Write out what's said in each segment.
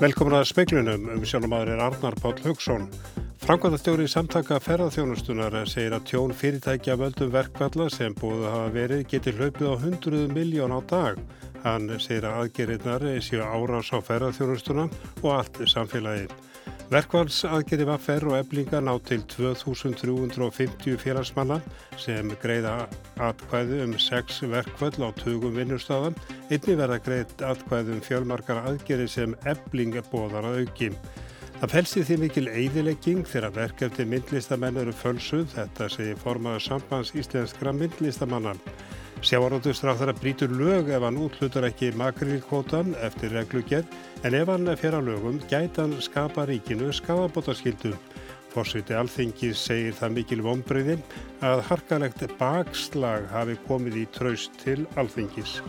Velkomin að speiklunum um sjálfmaður er Arnar Páll Haugsson. Frankvæðastjóri samtaka ferðarþjónustunar segir að tjón fyrirtækja völdum verkvalla sem búið hafa verið getur hlaupið á 100 miljón á dag. Hann segir að aðgerinnar séu árás á ferðarþjónustuna og allt samfélagið. Verkvallsaðgerði var ferð og eblinga ná til 2350 félagsmanna sem greiða atkvæðu um 6 verkvall á tugum vinnustafan. Einni verða greiðt atkvæðu um fjölmarkar aðgerði sem ebling bóðar að auki. Það felsi því mikil eidilegging þegar verkefni myndlistamenn eru fölsuð, þetta segir formaður sambands íslenskra myndlistamanna. Sjávarótustráþara brítur lög ef hann útlutur ekki makrilkvotan eftir reglugjörn en ef hann fer að lögum gæti hann skapa ríkinu skafabótaskildu. Fórsviti Alþingis segir það mikil vonbreyði að harkalegt bakslag hafi komið í traust til Alþingis.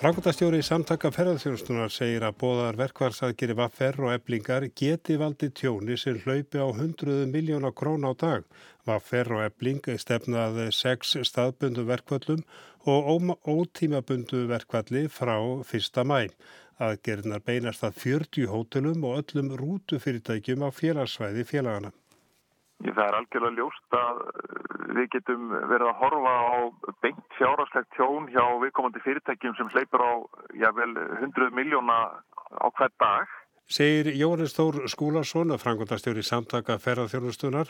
Frankværtastjóri samtaka ferðarþjónustunar segir að bóðar verkvarsaðgeri vaffer og eblingar geti valdi tjóni sem hlaupi á 100 miljóna krón á dag. Vaffer og ebling stefnaði sex staðbundu verkvallum og ótímabundu verkvalli frá 1. mæ. Aðgerðnar beinast að 40 hótelum og öllum rútufyrirtækjum á félagsvæði félagana. Það er algjörlega ljóst að við getum verið að horfa á beint fjárháslegt tjón hjá viðkomandi fyrirtækjum sem hleypur á jável 100 miljóna á hvert dag. Segir Jóhannes Þór Skúlason að frangundastjóri samtaka ferðarþjónustunar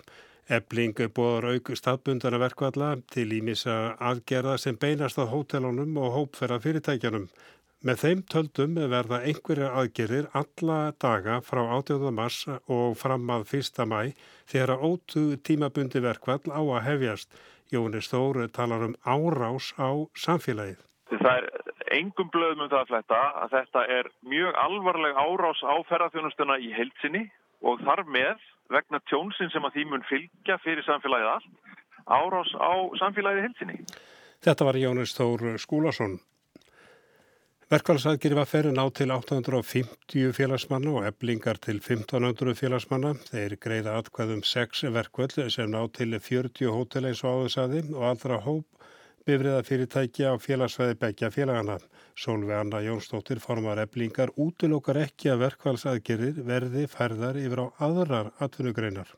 ebling bóðar auk staðbundana verkvalla til ímissa aðgerða sem beinast á hótelunum og hópferða fyrirtækjanum. Með þeim töldum verða einhverja aðgerir alla daga frá 18. mars og fram að 1. mæ þegar ótu tímabundi verkvall á að hefjast. Jónis Þóru talar um árás á samfélagið. Það er engum blöðum um það að fletta að þetta er mjög alvarleg árás á ferðarþjónustuna í heilsinni og þar með vegna tjónsin sem að því mun fylgja fyrir samfélagið allt árás á samfélagið í heilsinni. Þetta var Jónis Þór Skúlason. Verkvælsaðgeri var ferið ná til 850 félagsmanna og eblingar til 1500 félagsmanna. Þeir greiða atkvæðum 6 verkvöld sem ná til 40 hóteleins og áðursaði og allra hóp bifriða fyrirtækja á félagsveði begja félagana. Sólvi Anna Jónsdóttir formar eblingar útilókar ekki að verkvælsaðgerir verði færðar yfir á aðrar atvinnugreinar.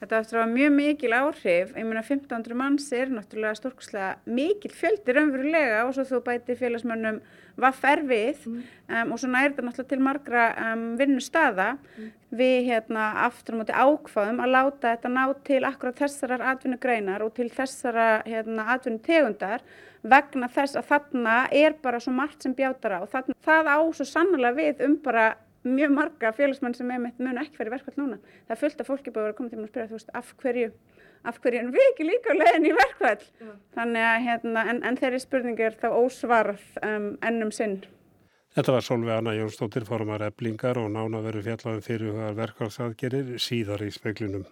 Þetta eftir að hafa mjög mikil áhrif, ég meina 1500 manns er náttúrulega stórkslega mikil fjöldi raunverulega og svo þú bæti félagsmönnum vaff erfið mm. um, og svona er þetta náttúrulega til margra um, vinnustada. Mm. Við hérna aftur á móti ákvaðum að láta þetta ná til akkurat þessarar atvinnugreinar og til þessara hérna, atvinnutegundar vegna þess að þarna er bara svo margt sem bjátar á. Þarna, það á svo sannlega við um bara mjög marga félagsmenn sem er meitt mun ekki fyrir verkvall núna. Það er fullt af fólki búið að vera komið til að spyrja þú veist af hverju, af hverju en við ekki líka leiðin í verkvall. Já. Þannig að hérna en, en þeirri spurningi er þá ósvarð um, ennum sinn. Þetta var Solveig Anna Jónsdóttir, formar eblingar og nána veru fjallaðum fyrir verkvallsadgerir síðar í speklinum.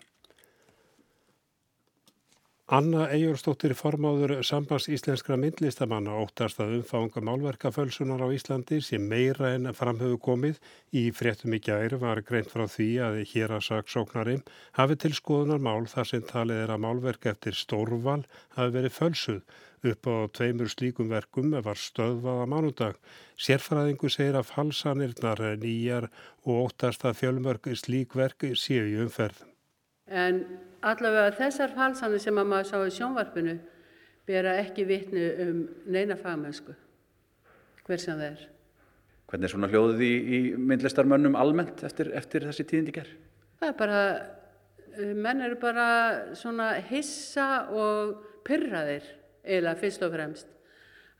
Anna Eyjórsdóttir formáður sambands íslenskra myndlistamanna óttast að umfanga málverkafölsunar á Íslandi sem meira en framhauðu komið í fréttum í gæri var greint frá því að hér að saksóknari hafi til skoðunar mál þar sem talið er að málverk eftir stórval hafi verið fölsuð. Upp á tveimur slíkum verkum var stöðvaða mánudag. Sérfræðingu segir að falsanirnar nýjar og óttast að fjölmörg slík verk séu í umferð. En allavega þessar falsanir sem að maður sá í sjónvarpinu bera ekki vitni um neina fagmennsku, hver sem það er. Hvernig er svona hljóðið í, í myndlistarmönnum almennt eftir, eftir þessi tíðindi ger? Það er bara, eh, menn eru bara svona hissa og pyrraðir eiginlega fyrst og fremst.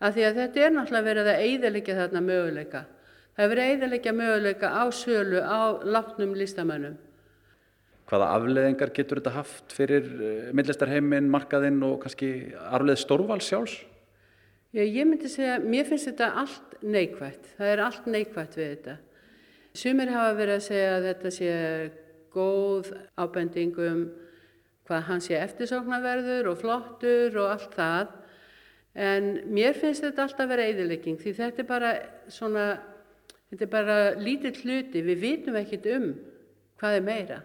Af því að þetta er náttúrulega verið að eiðalikja þarna möguleika. Það er verið að eiðalikja möguleika á sölu á látnum listamönnum hvaða afleðingar getur þetta haft fyrir eh, myndlistarheimin, markaðinn og kannski arfleð stórval sjálfs? Já, ég myndi segja, mér finnst þetta allt neikvægt. Það er allt neikvægt við þetta. Sumir hafa verið að segja að þetta sé góð ábendingum hvað hann sé eftirsóknarverður og flottur og allt það. En mér finnst þetta alltaf vera eðilegging því þetta er bara svona, þetta er bara lítill hluti. Við vitum ekkit um hvað er meira.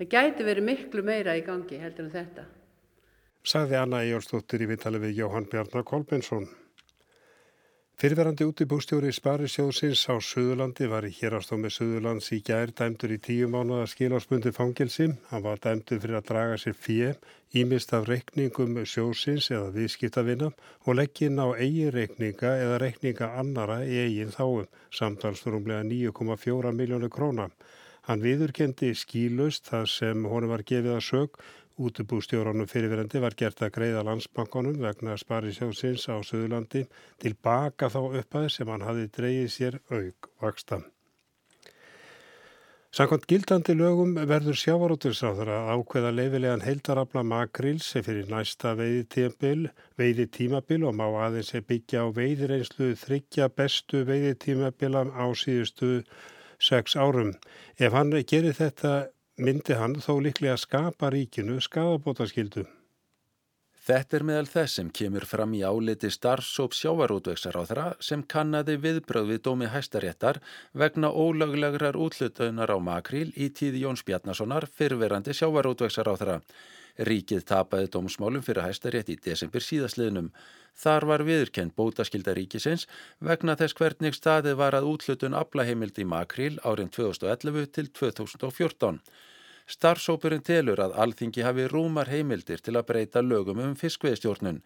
Það gæti verið miklu meira í gangi heldur en þetta. Sagði Anna Jórsdóttir í vittali við Jóhann Bjarnar Kolbensson. Fyrirverandi útibústjóri Sparisjóðsins á Suðurlandi var í hérastómi Suðurlands í gær dæmdur í tíu mánuða skilásbundi fangilsi. Hann var dæmdur fyrir að draga sér fjö, ímist af reikningum sjóðsins eða viðskiptavina og leggin á eigin reikninga eða reikninga annara í eigin þáum, samtalsturumlega 9,4 miljónu króna. Hann viðurkendi skílust þar sem honum var gefið að sög Útubústjóranum fyrirverandi var gert að greiða landsbankonum vegna sparisjóðsins á Suðurlandi til baka þá upphæði sem hann hafi dreyið sér auk vaksta. Sankant gildandi lögum verður sjávarótursráður að ákveða leifilegan heildarabla makrils fyrir næsta veiði tímabil, og má aðeins byggja á veiðireinslu þryggja bestu veiði tímabila á síðustu sex árum. Ef hann gerir þetta myndi hann þó líklega skapa ríkinu skadabótaskildu. Þetta er meðal þess sem kemur fram í áliti starfsóp þeirra sem kannadi viðbröð við dómi hæstaréttar vegna ólöglegrar útlutunar á makril í tíði Jóns Bjarnasonar fyrverandi þeirra. Ríkið tapaði dómsmálum fyrir hæstarétt í desember síðasliðnum. Þar var viðurkend bótaskilda ríkisins vegna þess hvernig staðið var að útlutun aflaheimild í makril árin 2011 til 2014. Starfsópurinn telur að alþingi hafi rúmar heimildir til að breyta lögum um fiskveðstjórnun.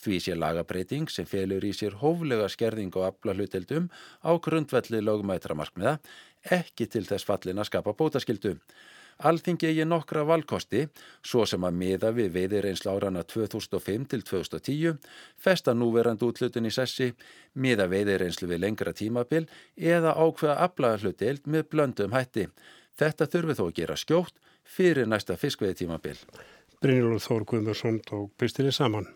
Því sé lagabreiting sem felur í sér hóflega skerðing og afla hlutildum á grundvelli lögumætra markmiða ekki til þess fallin að skapa bótaskildu. Alþingi eigi nokkra valkosti, svo sem að miða við veiðir einsla árana 2005 til 2010, festa núverand útlutun í sessi, miða veiðir einslu við lengra tímabil eða ákveða aflaga hlutild með blöndum hætti. Þetta þurfi þó að gera skjótt fyrir næsta fiskveiði tímabil. Brynjólf Þór Guðmursson tók pistinni saman.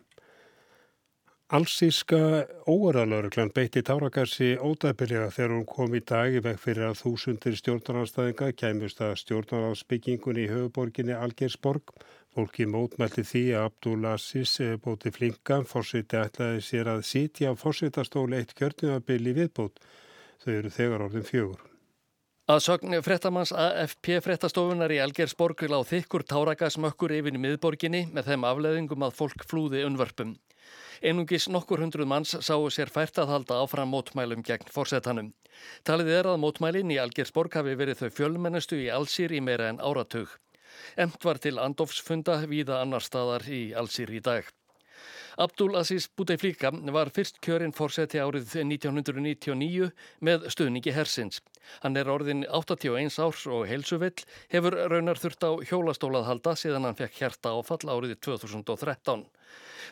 Allsíska óerðalörglan beitti táragassi ódæpilega þegar hún kom í dag í veg fyrir að þúsundir stjórnarnanstæðinga kæmust að stjórnarnáðsbyggingunni í höfuborginni Algersborg. Fólki mótmælti því að Abdul Aziz bóti flinka, fórsiti ætlaði sér að sitja á fórsitastóli eitt kjörnumabili viðbót. Þau eru þegar orðin fjögur. Að sögn frettamanns AFP frettastofunar í Algersborg láð þykkur táragasmökkur yfir í miðborginni með þeim afleðingum að fólk flúði unnvörpum. Einungis nokkur hundruð manns sáu sér fært að halda áfram mótmælum gegn fórsetanum. Talið er að mótmælin í Algersborg hafi verið þau fjölmennestu í Allsýr í meira en áratug. Emt var til Andofsfunda víða annar staðar í Allsýr í dag. Abdul Aziz Bouteflika var fyrst kjörinn fórseti árið 1999 með stuðningi hersins. Hann er orðin 81 árs og heilsuvill, hefur raunar þurft á hjólastólað halda síðan hann fekk hjarta áfall árið 2013.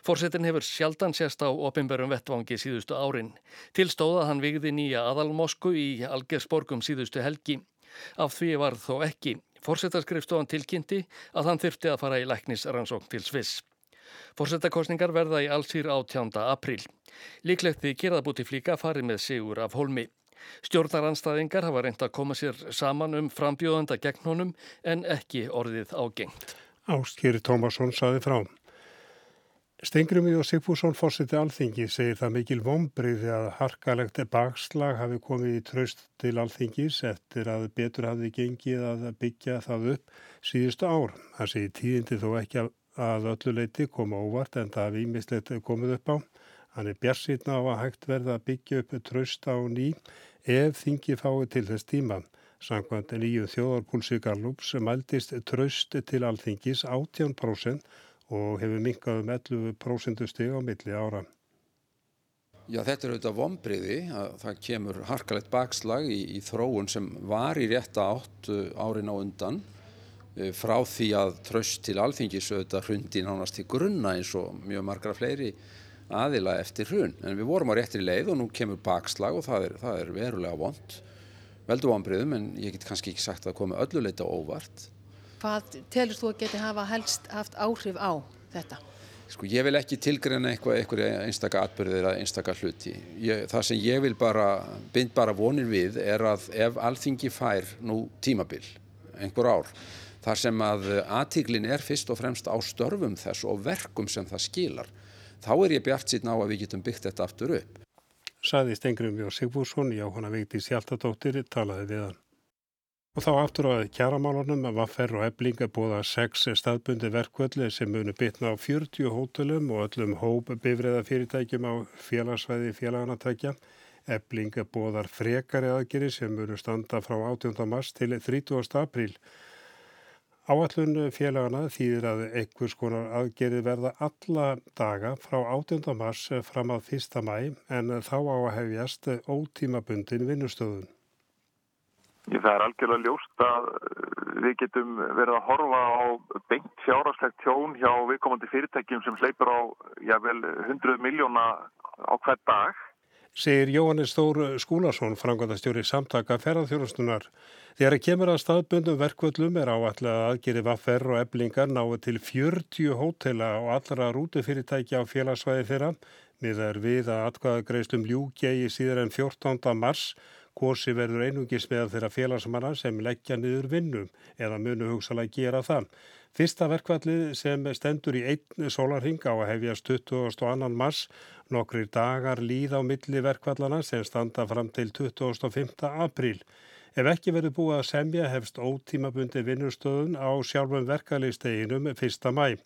Fórsetin hefur sjaldan sérst á opimberum vettvangi síðustu árin. Tilstóða hann vigði nýja aðalmosku í Algersborgum síðustu helgi. Af því var þó ekki. Fórsetaskrifstofan tilkynnti að hann þyrfti að fara í læknisrannsókn til Sviss. Fórsetakostningar verða í allsýr átjánda april. Líklegt því gerðabúti flíka farið með sigur af holmi. Stjórnaranstæðingar hafa reynd að koma sér saman um frambjóðanda gegn honum en ekki orðið ágengt. Áskýri Tómasson saði frá. Stengrumi og Sigfússon fórseti alþingi segir það mikil vombriði að harkalegt bakslag hafi komið í tröst til alþingis eftir að betur hafi gengið að byggja það upp síðustu ár. Það segir tíðindi þó ekki að öllu leiti koma óvart en það hafi ímislegt komið upp á. Hann er bjarsýtna á að hægt verða að byggja upp tröst á ný ef þingi fái til þess tíma. Sankvæmt nýju þjóðarpúlsi Gallups mældist tröst til alþingis 18% og hefur minkað um 11% stig á milli ára. Já, þetta er auðvitað vonbriði að það kemur harkalegt bakslag í, í þróun sem var í rétta átt uh, árin á undan frá því að tröst til alþingis auðvitað hrundi nánast til grunna eins og mjög margra fleiri aðila eftir hrun. En við vorum á réttri leið og nú kemur bakslag og það er, það er verulega vond. Veldu vonbriðum en ég get kannski ekki sagt að komi ölluleita óvart. Hvað telur þú að geti hafa helst haft áhrif á þetta? Sko ég vil ekki tilgreina eitthvað, eitthvað einstaka atbyrðið eða einstaka hluti. Ég, það sem ég vil bara, bind bara vonir við er að ef alþingi fær nú tímabil, einhver ár, þar sem að aðtíklin er fyrst og fremst á störfum þess og verkum sem það skilar, þá er ég bjart síðan á að við getum byggt þetta aftur upp. Saði Stengrum Jó Sigfússon, Jóhanna Vigdís Hjaltadóttir, talaði við hann. Og þá aftur á kjaramálunum að Vaffer og Ebling búið að sex staðbundi verkvöldi sem munu bitna á 40 hótelum og öllum hóp bifræða fyrirtækjum á félagsvæði félaganatækja. Ebling búið að frekari aðgeri sem munu standa frá 18. mars til 30. apríl. Áallun félagana þýðir að einhvers konar aðgerið verða alla daga frá 18. mars fram að 1. mæ en þá á að hefjast ótímabundin vinnustöðun. Það er algjörlega ljóst að við getum verið að horfa á beint fjárhagslegt tjón hjá viðkomandi fyrirtækjum sem sleipur á jável 100 miljóna á hvert dag. Segir Jóhannes Þór Skúlason, frangandastjóri samtaka ferðarþjónustunar. Þegar að kemur að staðbundum verkvöllum er áallega að aðgeri vaffer og eblingar náðu til 40 hótela og allra rútufyrirtækja á félagsvæði þeirra. Miðar við að atkvæðagreistum ljúkja í síðar en 14. mars. Kosi verður einungis með þeirra félagsmanna sem leggja niður vinnum eða munu hugsalega gera það. Fyrsta verkvallið sem stendur í einn sólarhing á að hefjast 22. mars. Nokkrir dagar líð á milli verkvallana sem standa fram til 25. apríl. Ef ekki verður búið að semja hefst ótímabundi vinnustöðun á sjálfum verkalýsteginum 1. mæ.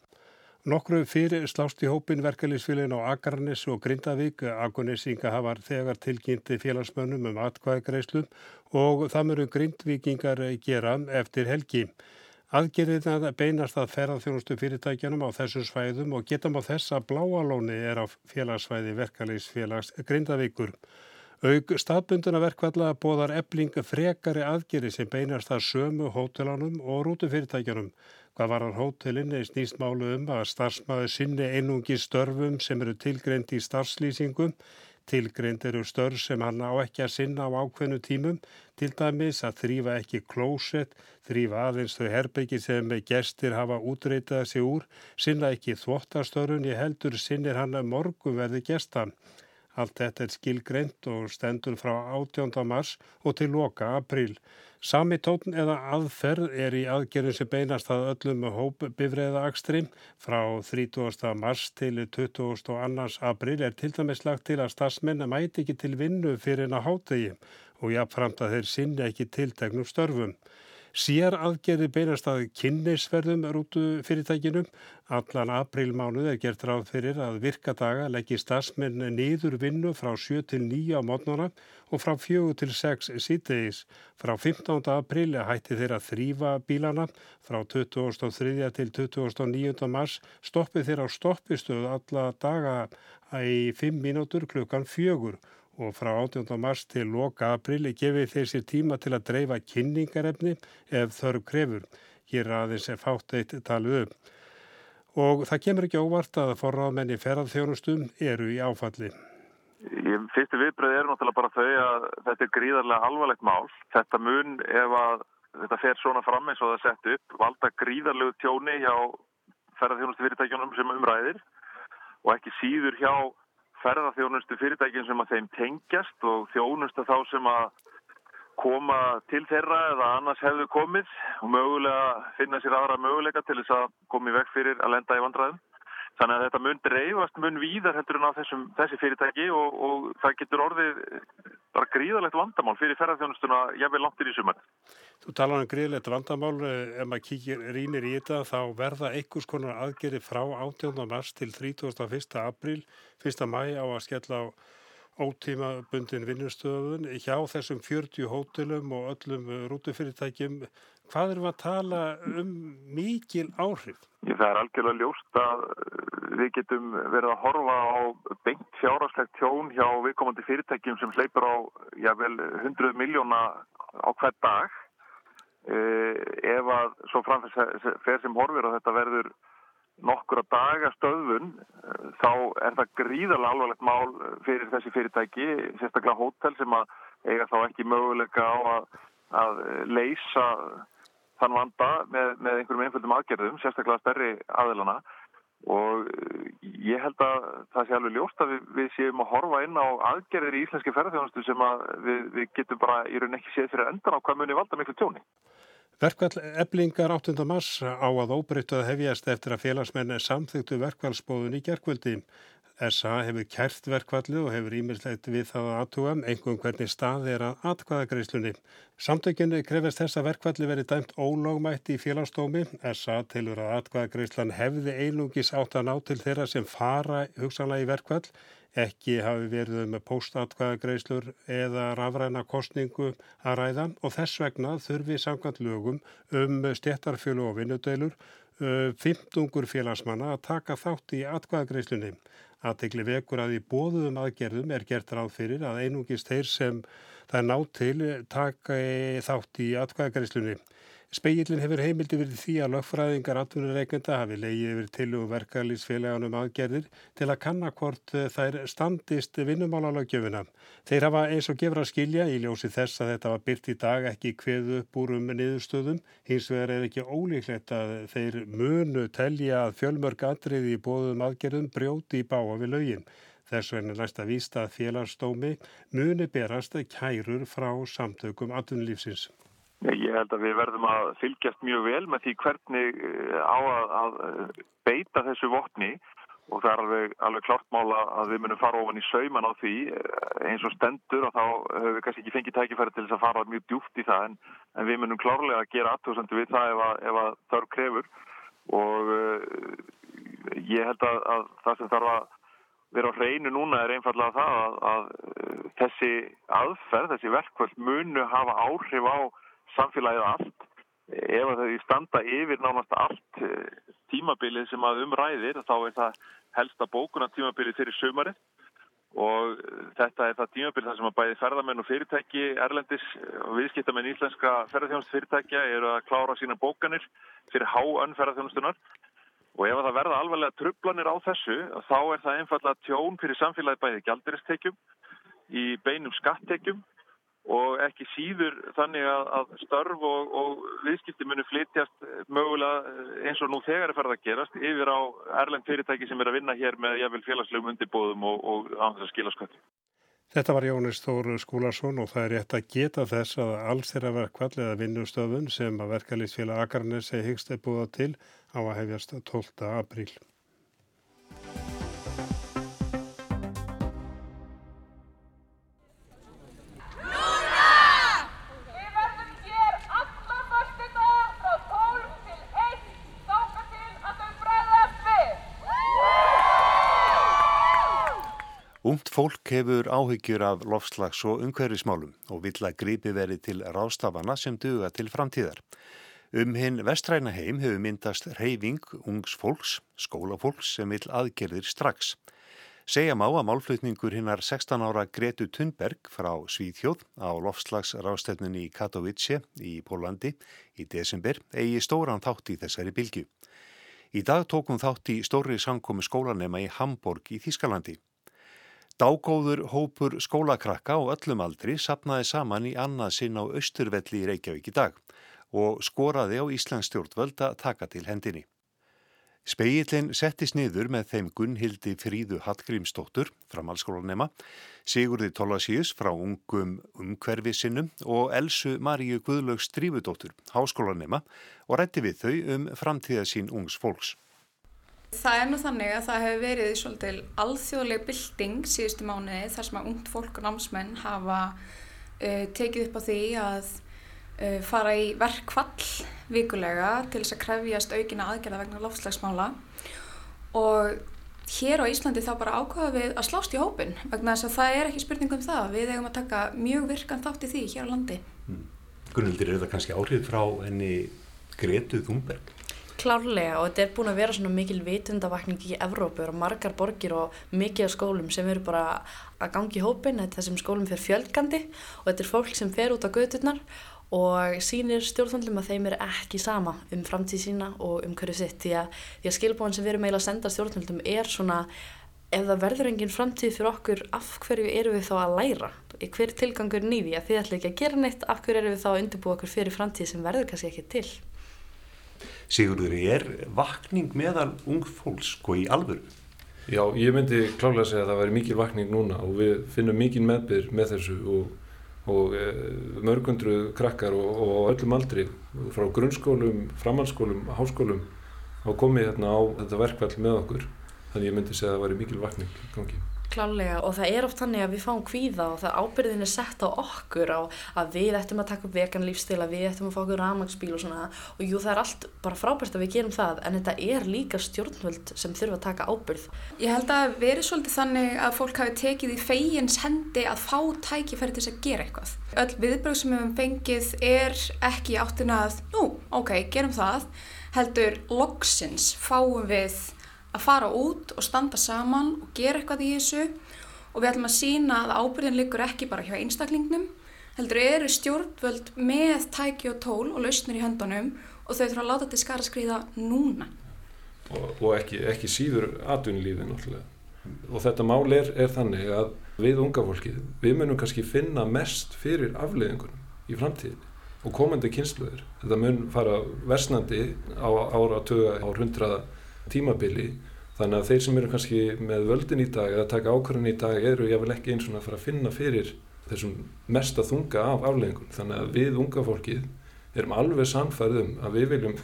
Nokkru fyrir slást í hópin verkalýsfélagin á Akarnes og Grindavík. Agonesinga hafar þegar tilkynnti félagsmönnum um atkvæðgreislum og það mörgum grindvíkingar gera eftir helgi. Aðgerðina beinast að ferðarþjónustu fyrirtækjanum á þessum svæðum og getum á þess að bláalóni er á félagsvæði verkalýsfélags Grindavíkur. Aug staðbunduna verkvalla bóðar ebling frekari aðgeri sem beinast að sömu hótelanum og rútufyrirtækjanum. Hvað var hann hótelinni snýst málu um að starfsmaður sinni einungi störfum sem eru tilgreint í starfslýsingum. Tilgreint eru störf sem hann á ekki að sinna á ákveðnu tímum, til dæmis að þrýfa ekki klósett, þrýfa aðeins þau herbyggi sem gestir hafa útreitað sig úr, sinna ekki þvottarstörun, ég heldur sinnir hann að morgun verði gestan. Allt þetta er skilgreint og stendur frá 18. mars og til loka april. Sami tótn eða aðferð er í aðgerðin sem beinast að öllum hóp bifræða akstri. Frá 30. mars til 22. april er til dæmis lagt til að stafsmenn mæti ekki til vinnu fyrir en að hátegi og jáfnframt að þeir sinni ekki tiltegnum störfum. Sér aðgerði beinast að kynneisverðum rútu fyrirtækinum. Allan aprílmánuð er gert ráð fyrir að virkadaga leggji stafsmenn niður vinnu frá 7 til 9 á mótnuna og frá 4 til 6 sítegis. Frá 15. apríl hætti þeirra þrýfa bílana. Frá 23. til 29. mars stoppi þeirra á stoppistöðu alla daga í 5 mínútur klukkan fjögur og frá 18. mars til loka aprili gefið þeir sér tíma til að dreifa kynningarefni ef þörf krefur. Hér aðeins er fátt eitt talið upp. Og það kemur ekki óvart að forraðmenni ferðarþjónustum eru í áfalli. Ég fyrstu viðbröð er náttúrulega bara þau að þetta er gríðarlega alvarlegt mál. Þetta mun ef að þetta fer svona fram eins og það sett upp valda gríðarlegu tjóni hjá ferðarþjónustu fyrirtækjunum sem umræðir og ekki síður hjá ferðarþjónustu fyrirtækin sem að þeim tengjast og þjónustu þá sem að koma til þeirra eða annars hefðu komið og mögulega finna sér aðra möguleika til þess að komi vekk fyrir að lenda í vandræðum. Þannig að þetta mun dreifast mun víðar heldur en á þessum, þessi fyrirtæki og, og það getur orðið bara gríðalegt vandamál fyrir ferðarþjónustuna jáfnveg langtir í sumar. Þú talar um gríðalegt vandamál, ef maður kíkir rínir í þetta þá verða einhvers konar aðgeri frá 18. mars til 31. apríl, 1. mæ á að skella á ótímabundin vinnustöðun hjá þessum 40 hótelum og öllum rútufyrirtækjum. Hvað við að tala um mikil áhrif? Það er algjörlega ljóst að við getum verið að horfa á beint fjárháslegt tjón hjá viðkomandi fyrirtækjum sem sleipur á jável 100 miljóna á hvert dag. Ef að svo framfærs fer sem horfir að þetta verður nokkur að daga stöðun þá er það gríðarlega alvarlegt mál fyrir þessi fyrirtæki, sérstaklega hótel sem að eiga þá ekki möguleika á að, að leysa þann vanda með, með einhverjum einföldum aðgerðum, sérstaklega stærri aðilana og ég held að það sé alveg ljóst að við, við séum að horfa inn á aðgerðir í íslenski ferðarþjónustu sem við, við getum bara í raun ekki séð fyrir endan á hvað muni valda miklu tjóni. Verkvall eblingar 8. mars á að óbreyttu að hefjast eftir að félagsmenn samþyktu verkvallsbóðun í gerkvöldi. SA hefur kært verkvallið og hefur ímislegt við það aðtuga einhverjum hvernig stað er að atkvaðagreislunni. Samtökjunni krefist þess að verkvallið veri dæmt ólögmætt í félagsdómi. SA tilur að atkvaðagreislan hefði einungis átt að ná til þeirra sem fara hugsanlega í verkvall ekki hafi verið með póstatkvæðagreislur eða rafræna kostningu að ræða og þess vegna þurfi samkvæmt lögum um stéttarfjölu og vinnudeilur 15 félagsmanna að taka þátt í atkvæðagreislunni. Aðtegli vekur að í bóðum aðgerðum er gert ráð fyrir að einungist þeir sem það nátt til taka þátt í atkvæðagreislunni. Speillin hefur heimildi verið því að lögfræðingar atvinnureikenda hafi leiði yfir til og verkalýsfélaganum aðgerðir til að kannakvort þær standist vinnumálalögjöfina. Þeir hafa eins og gefur að skilja í ljósi þess að þetta var byrt í dag ekki kveðu upp úr um niðurstöðum. Hins vegar er ekki ólíklegt að þeir munu telja að fjölmörg atriði í bóðum aðgerðum brjóti í báa við lögin. Þess vegna næst að vísta að félagsdómi muni berast kærur frá samtökum atvinnulífsins. Ég held að við verðum að fylgjast mjög vel með því hvernig eh, á að, að eh, beita þessu vopni. Og það er alveg, alveg klart mála að við munum fara ofan í sauman á því. Eh, eins og stendur og þá höfum við kannski ekki fengið tækifæri til þess að fara mjög djúft í það. En, en við munum klárlega að gera aðtöðsendu við það ef að, ef að þarf krefur. Og uh, ég held að, að það sem þarf að vera á hreinu núna er einfallega það að, að þessi aðferð, þessi verkvöld munu hafa áhrif á samfélagið allt ef þau standa yfir nánast allt eh, tímabilið sem að umræðir þá er það helsta bókuna tímabilið fyrir sömarið og þetta er það tímabilið þar sem að bæði ferðamenn og fyrirtæki Erlendis og viðskiptamenn íslenska ferðarþjónust fyrirtækja eru að klára sína bókanir fyrir háönn ferðarþjónustunar og ef það verða alvarlega trublanir á þessu þá er það einfallega tjón fyrir samfélagið bæði gældiristekjum í beinum skattekjum og ekki síður þannig að, að störf og, og viðskipti munu flytjast mögulega eh, eins og nú þegar er ferð að gerast yfir á erlend fyrirtæki sem er að vinna hér með jafnvel félagslegum undirbóðum og, og á þess að skila skvætti. Þetta var Jónis Þóru Skúlarsson og það er rétt að geta þess að alls þeirra verkvall eða vinnustöfun sem að verkalýsfélag Akarnes er hyggst að búa til á að hefjast 12. apríl. Fólk hefur áhyggjur af lofslags og umhverfismálum og vill að grípi verið til rástafana sem duga til framtíðar. Um hinn vestræna heim hefur myndast reyfing ungs fólks, skólafólks sem vill aðgerðir strax. Segja má að málflutningur hinnar 16 ára Gretu Thunberg frá Svíþjóð á lofslagsrástefnunni í Katowice í Pólandi í desember eigi stóran þátt í þessari bylgu. Í dag tókum þátt í stóri sankomi skólanema í Hamburg í Þískalandi. Dágóður hópur skólakrakka á öllum aldri sapnaði saman í annað sinn á Östurvelli í Reykjavík í dag og skoraði á Íslands stjórnvöld að taka til hendinni. Speillin settist niður með þeim Gunnhildi Fríðu Hallgrímsdóttur, framhalskólanema, Sigurði Tólasíus frá ungum umhverfi sinnum og Elsu Maríu Guðlaugs Drífudóttur, háskólanema og rætti við þau um framtíðasín ungs fólks. Það er nú þannig að það hefur verið svolítið alþjóðleg bylting síðustu mánuði þar sem að ungt fólk og námsmenn hafa uh, tekið upp á því að uh, fara í verkvall vikulega til þess að krefjast aukina aðgerða vegna lofslagsmála og hér á Íslandi þá bara ákvaða við að slást í hópin vegna þess að það er ekki spurning um það við eigum að taka mjög virkan þátt í því hér á landi. Hmm. Gunnildir, er þetta kannski áhrif frá enni Gretu Þumberg? Klárlega og þetta er búin að vera svona mikil vitundavakning í Evrópu og margar borgir og mikið skólum sem eru bara að gangi í hópin, þessum skólum fyrir fjölgandi og þetta er fólk sem fer út á göturnar og sínir stjórnvöldum að þeim er ekki sama um framtíð sína og um hverju sitt. Því að, að skilbóðan sem við erum eiginlega að senda stjórnvöldum er svona ef það verður engin framtíð fyrir okkur af hverju eru við þá að læra? Hver tilgangur nýði að þið ætla ekki að gera neitt? Af hverju eru við þá að undirbúa okkur fyrir framtíð sem verður kannski ekki til Sigurður, er vakning meðal ung fólks sko í alvöru? Já, ég myndi klálega að segja að það væri mikil vakning núna og við finnum mikil meðbyr með þessu og, og e, mörgundru krakkar og, og öllum aldri frá grunnskólum, framhalskólum, háskólum á komið hérna á þetta verkvall með okkur þannig ég myndi segja að það væri mikil vakning gangi. Klálega og það er oft þannig að við fáum kvíða og það ábyrðin er sett á okkur á að við ættum að taka upp vegan lífstil, að við ættum að fá okkur ramagsbíl og svona og jú það er allt bara frábært að við gerum það en þetta er líka stjórnvöld sem þurfa að taka ábyrð. Ég held að verið svolítið þannig að fólk hafi tekið í feigins hendi að fá tækifæri til þess að gera eitthvað. Öll viðbröð sem við hefum fengið er ekki áttin að, nú, ok, gerum það, heldur loksins fáum við að fara út og standa saman og gera eitthvað í þessu og við ætlum að sína að ábyrðin liggur ekki bara hjá einstaklingnum heldur eru stjórnvöld með tæki og tól og lausnir í höndunum og þau þurfa að láta þetta skara skriða núna. Og, og ekki, ekki síður atvinnulífi náttúrulega. Og þetta mál er, er þannig að við unga fólkið, við munum kannski finna mest fyrir afleiðingunum í framtíðin og komandi kynsluður. Þetta mun fara versnandi á ára, töga, á hundraða tímabili. Þannig að þeir sem eru kannski með völdin í dag eða taka ákvörðin í dag eru jáfnvel ekki eins og að fara að finna fyrir þessum mesta þunga af afleggingum þannig að við unga fólkið erum alveg samfærið um að við viljum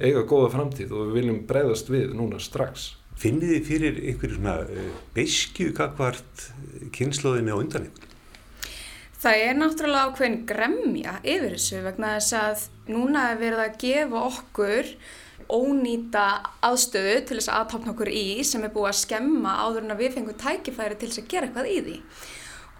eiga góða framtíð og við viljum breyðast við núna strax. Finnir þið fyrir einhverju svona uh, beiskju kakvart kynnslóðinni á undan ykkur? Það er náttúrulega ákveðin gremja yfir þessu vegna þess að núna er verið að gefa okkur ónýta aðstöðu til þess að aðtápna okkur í sem er búið að skemma áður en að við fengum tækifæri til þess að gera eitthvað í því.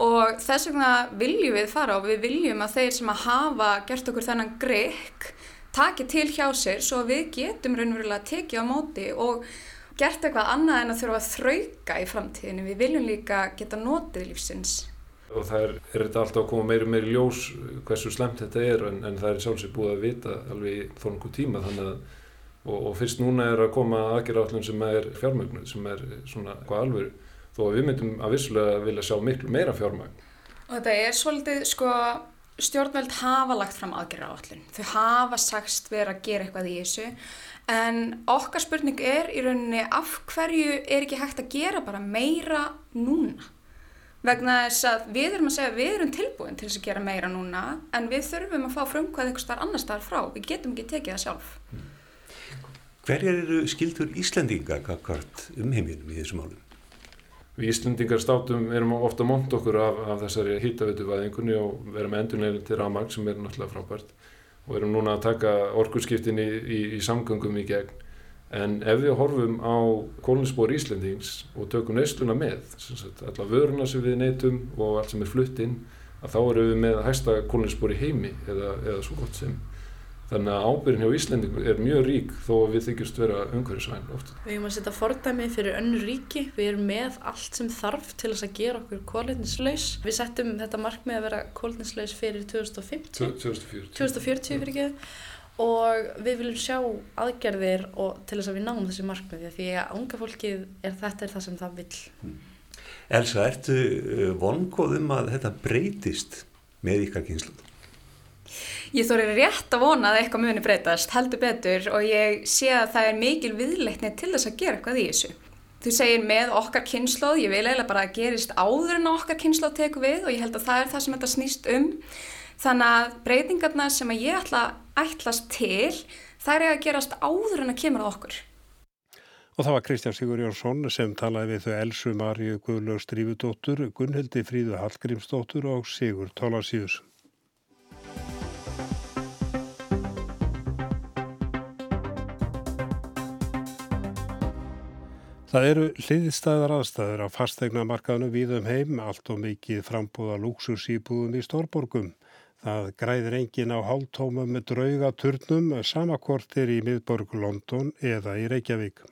Og þess vegna viljum við fara og við viljum að þeir sem að hafa gert okkur þennan grek taki til hjá sér svo að við getum raunverulega tekið á móti og gert eitthvað annað en að þurfa að þrauka í framtíðinu. Við viljum líka geta notið lífsins. Og það er, er þetta alltaf að koma meiri meiri ljós hversu slemt þetta er en, en það er sjálfsög búið að vita alveg þó nokkuð tíma þannig að og, og fyrst núna er að koma aðgerðarallun sem er fjármögnuð, sem er svona hvað alveg, þó að við myndum að vissulega vilja sjá miklu meira fjármögn. Og þetta er svolítið, sko, stjórnveld hafa lagt fram aðgerðarallun, þau hafa sagst vera að gera eitthvað í þessu, en okkar spurning er í rauninni af hverju er ekki hægt að gera bara meira núna? vegna þess að við erum að segja við erum tilbúin til þess að gera meira núna en við þurfum að fá frumkvæð eitthvað starf annar starf frá, við getum ekki tekið það sjálf. Mm. Hverjar eru skildur Íslandingar kakvart um heiminum í þessum málum? Við Íslandingar státum erum ofta mónt okkur af, af þessari hýtaveituvæðingunni og verum endurleginn til ramag sem er náttúrulega frábært og erum núna að taka orkurskiptin í, í, í samgöngum í gegn. En ef við horfum á kólinsbór Íslandings og tökum neysluna með, alla vöruna sem við neytum og allt sem er flutt inn, að þá eru við með hægsta kólinsbór í heimi eða, eða svo gott sem. Þannig að ábyrgin hjá Íslandingum er mjög rík þó að við þykjumst vera umhverfisvæn oft. Við erum að setja fordæmi fyrir önnur ríki. Við erum með allt sem þarf til þess að gera okkur kóletnislaus. Við settum þetta markmið að vera kóletnislaus fyrir 2050. 2040. 2040 fyrir ekki. Og við viljum sjá aðgerðir til þess að við náum þessi markmiði því að unga fólkið er þetta er það sem það vil. Hmm. Elsa, ertu uh, vongóðum að þetta breytist með ykkar kynslu? Ég þóri rétt að vona að eitthvað muni breytast, heldur betur og ég sé að það er mikil viðleikni til þess að gera eitthvað í þessu. Þú segir með okkar kynnslóð, ég vil eiginlega bara að gerist áður en okkar kynnslóð teku við og ég held að það er það sem þetta snýst um. Þannig að breytingarna sem að ég ætla ætlast til, það er að gerast áður en að kemur að okkur. Og það var Kristján Sigur Jónsson sem talaði við þau Elsu Marju Guðlaug Strífudóttur, Gunnhildi Fríðu Hallgrímsdóttur og Sigur Tólasíus. Það eru hliðstæðar aðstæður á fastegna markaðinu víðum heim, allt og mikið frambúða lúksusýbúðum í stórborgum. Það græðir engin á hálftóma með drauga turnum samakortir í miðborg London eða í Reykjavík.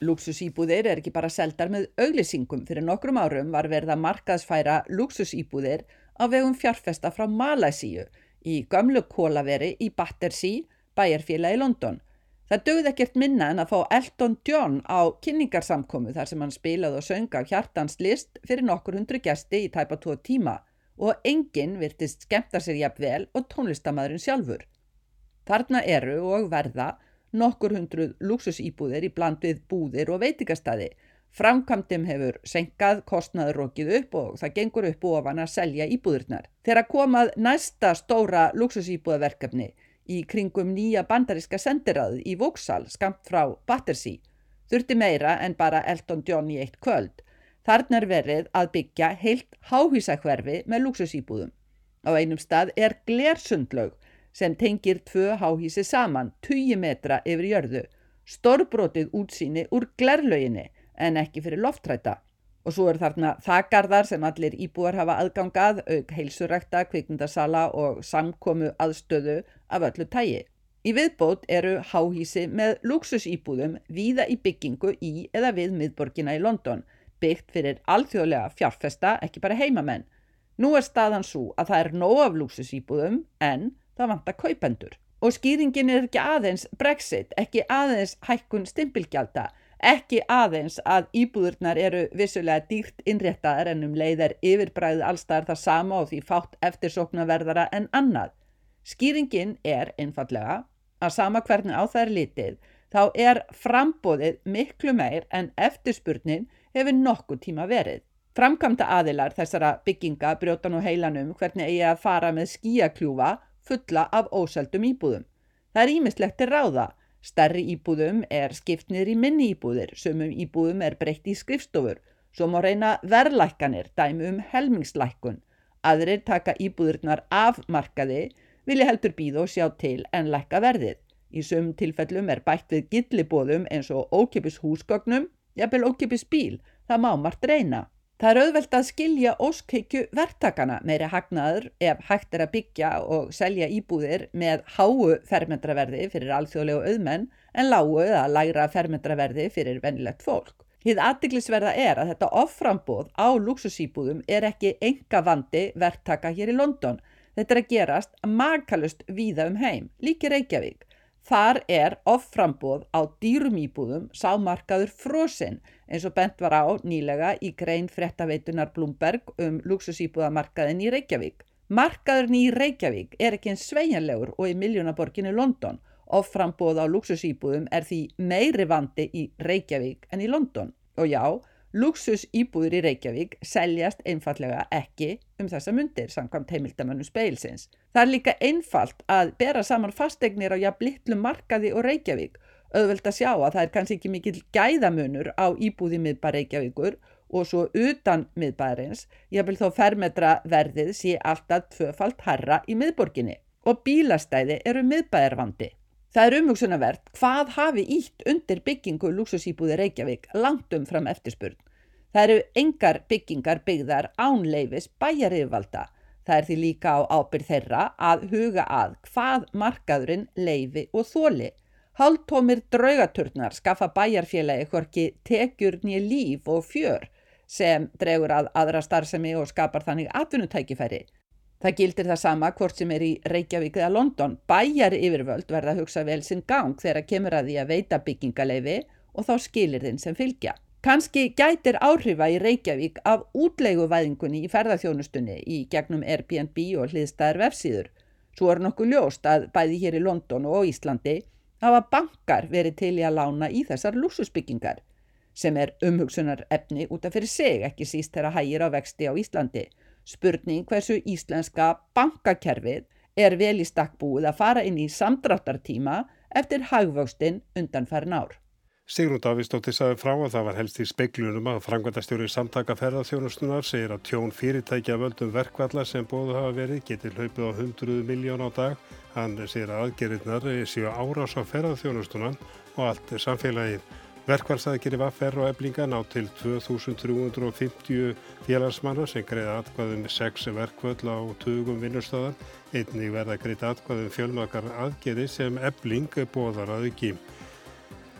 Lúksusýbúðir er ekki bara seldar með auglýsingum. Fyrir nokkrum árum var verið að markaðsfæra lúksusýbúðir á vegum fjárfesta frá Malasíu í gömlu kólaveri í Battersea, bæjarfélag í London. Það dögði ekkert minna en að fá Elton John á kynningarsamkomu þar sem hann spilaði og sönga á hjartans list fyrir nokkur hundru gæsti í tæpa tvo tíma og enginn virtist skemta sér jafn vel og tónlistamæðurinn sjálfur. Þarna eru og verða nokkur hundruð luxusýbúðir í bland við búðir og veitikastæði. Framkvæmdum hefur senkað, kostnaður rokið upp og það gengur upp ofan að selja íbúðurnar. Þegar komað næsta stóra luxusýbúðaverkefni í kringum nýja bandariska sendirað í Vóksal skamt frá Battersea þurfti meira en bara Elton John í eitt kvöld. Þarna er verið að byggja heilt háhísakverfi með luxusýbúðum. Á einum stað er glersundlaug sem tengir tvö háhísi saman, 20 metra yfir jörðu, stórbrotið útsýni úr glerlauginni en ekki fyrir loftræta. Og svo er þarna þakarðar sem allir íbúar hafa aðgangað, auk heilsurækta, kvikmyndasala og samkomu aðstöðu af öllu tægi. Í viðbót eru háhísi með luxusýbúðum víða í byggingu í eða við miðborgina í London, byggt fyrir alþjóðlega fjárfesta, ekki bara heimamenn. Nú er staðan svo að það er nóg af luxusýbúðum en það vantar kaupendur. Og skýringin er ekki aðeins Brexit, ekki aðeins hækkun stimpilgjálta, ekki aðeins að íbúðurnar eru vissulega dýrt innréttaðar en um leið er yfirbræðið allstaðar það sama og því fátt eftirsóknarverðara en annað. Skýringin er einfallega að sama hvernig á það er litið þá er frambóðið miklu meir en eftirspurnin hefur nokkuð tíma verið. Framkvæmda aðilar þessara bygginga brjóta nú heilanum hvernig eigi að fara með skíakljúfa fulla af óseldum íbúðum. Það er ímislegt til ráða. Stærri íbúðum er skipt niður í minni íbúðir, sumum íbúðum er breytt í skrifstofur, svo má reyna verðlækkanir, dæmi um helmingslækkun. Aðrir taka íbúðurnar af markaði, vilja heldur býða og sjá til en lækka verðið. Í sum tilfellum er bætt við gillibóðum eins og ókipis húsgögnum, jafnvel ókipis bíl, það má margt reyna. Það er auðvelt að skilja óskheikju verktakana meiri hagnaður ef hægt er að byggja og selja íbúðir með háu fermentraverði fyrir alþjóðlegu auðmenn en lágu eða lægra fermentraverði fyrir vennilegt fólk. Hið aðdeglisverða er að þetta offrambóð á luxusýbúðum er ekki enga vandi verktaka hér í London. Þetta er að gerast makalust víða um heim, líki Reykjavík. Þar er offrambóð á dýrum íbúðum sámarkaður frosinn eins og bent var á nýlega í grein frettaveitunar Blumberg um luxusýbúðamarkaðin í Reykjavík. Markaðurinn í Reykjavík er ekki eins sveianlegur og í miljónaborginu London. Offrambóð á luxusýbúðum er því meiri vandi í Reykjavík en í London. Og já, Luxus íbúður í Reykjavík seljast einfallega ekki um þessa myndir samkvæmt heimildamönnum speilsins. Það er líka einfalt að bera saman fastegnir á jafn litlu markaði og Reykjavík. Öðvöld að sjá að það er kannski ekki mikil gæðamunur á íbúði miðbæ Reykjavíkur og svo utan miðbæðarins, jafnvel þó fermetra verðið sé alltaf tvöfalt herra í miðborginni og bílastæði eru miðbæðarvandi. Það er umhugsunarvert hvað hafi ítt undir byggingu luxusýbúði Reykjavík langt um fram eftirspurn. Það eru engar byggingar byggðar ánleifis bæjariðvalda. Það er því líka á ábyrð þeirra að huga að hvað markaðurinn leifi og þóli. Hálftómir draugaturnar skaffa bæjarfélagi hvorki tekjur nýja líf og fjör sem dregur að aðra starfsemi og skapar þannig atvinnutækifæri. Það gildir það sama hvort sem er í Reykjavík eða London. Bæjar yfirvöld verða að hugsa vel sinn gang þegar kemur að því að veita byggingaleifi og þá skilir þinn sem fylgja. Kanski gætir áhrifa í Reykjavík af útleiguvæðingunni í ferðarþjónustunni í gegnum Airbnb og hliðstæðar vefsíður. Svo er nokkuð ljóst að bæði hér í London og Íslandi hafa bankar verið til í að lána í þessar lúsusbyggingar sem er umhugsunar efni út af fyrir seg ekki síst þegar hægir á vexti á Íslandi. Spurning hversu íslenska bankakerfið er vel í stakkbúið að fara inn í samdráttartíma eftir hagvöxtin undan farin ár. Sigrun Davíðsdóttir sagði frá að það var helst í speiklunum að frangvæntastjóri samtaka ferðarþjónustunar segir að tjón fyrirtækja völdum verkvalla sem bóðu hafa verið getur hlaupið á 100 miljón á dag. Hann segir að aðgerinnar séu árás á ferðarþjónustunan og allt samfélagið. Verkvallsaðgeri var ferð og eblinga ná til 2350 félagsmanna sem greiða atkvæðum 6 verkvall á tugum vinnustöðan. Einnig verða greið atkvæðum fjölmakar aðgeri sem ebling bóðar að ekki.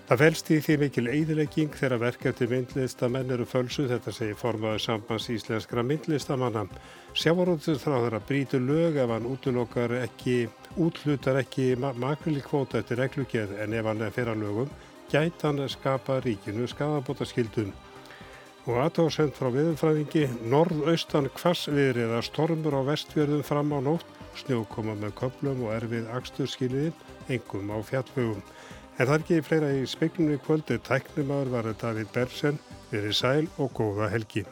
Það felst í því mikil eidilegging þegar verkefni myndlistamenn eru fölsu, þetta segir formaður sambands íslenskra myndlistamanna. Sjávarútur þráður að brítu lög ef hann útlutar ekki, ekki makrilikvóta eftir reglugjörð en ef hann er fyrir lögum, gæt hann að skapa ríkinu skadabóta skildum. Og aðtóðsend frá viðfræðingi, norðaustan kvassviðrið að stormur á vestfjörðum fram á nótt, snjókoma með köplum og erfið axturskiliðin, engum á fjallvögum. En það er ekki fleira í speiknum í kvöldu. Tæknumadur var David Bersen, verið sæl og góða helgi.